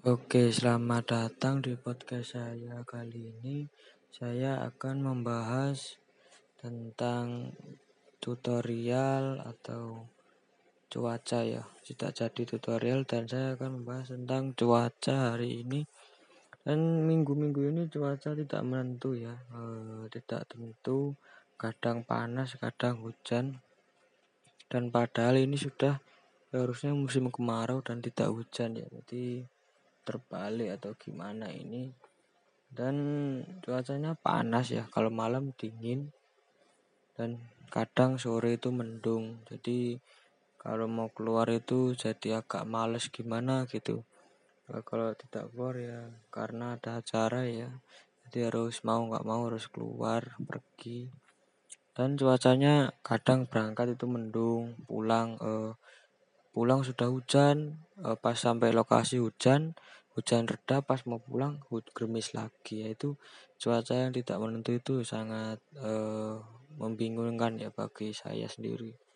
Oke, selamat datang di podcast saya. Kali ini saya akan membahas tentang tutorial atau cuaca ya. Tidak jadi tutorial dan saya akan membahas tentang cuaca hari ini. Dan minggu-minggu ini cuaca tidak menentu ya, e, tidak tentu, kadang panas, kadang hujan. Dan padahal ini sudah harusnya musim kemarau dan tidak hujan ya. Jadi terbalik atau gimana ini. Dan cuacanya panas ya kalau malam dingin. Dan kadang sore itu mendung. Jadi kalau mau keluar itu jadi agak males gimana gitu. Kalau tidak keluar ya karena ada acara ya. Jadi harus mau nggak mau harus keluar pergi. Dan cuacanya kadang berangkat itu mendung pulang eh, pulang sudah hujan eh, pas sampai lokasi hujan hujan reda pas mau pulang gerimis lagi. Yaitu cuaca yang tidak menentu itu sangat uh, membingungkan ya bagi saya sendiri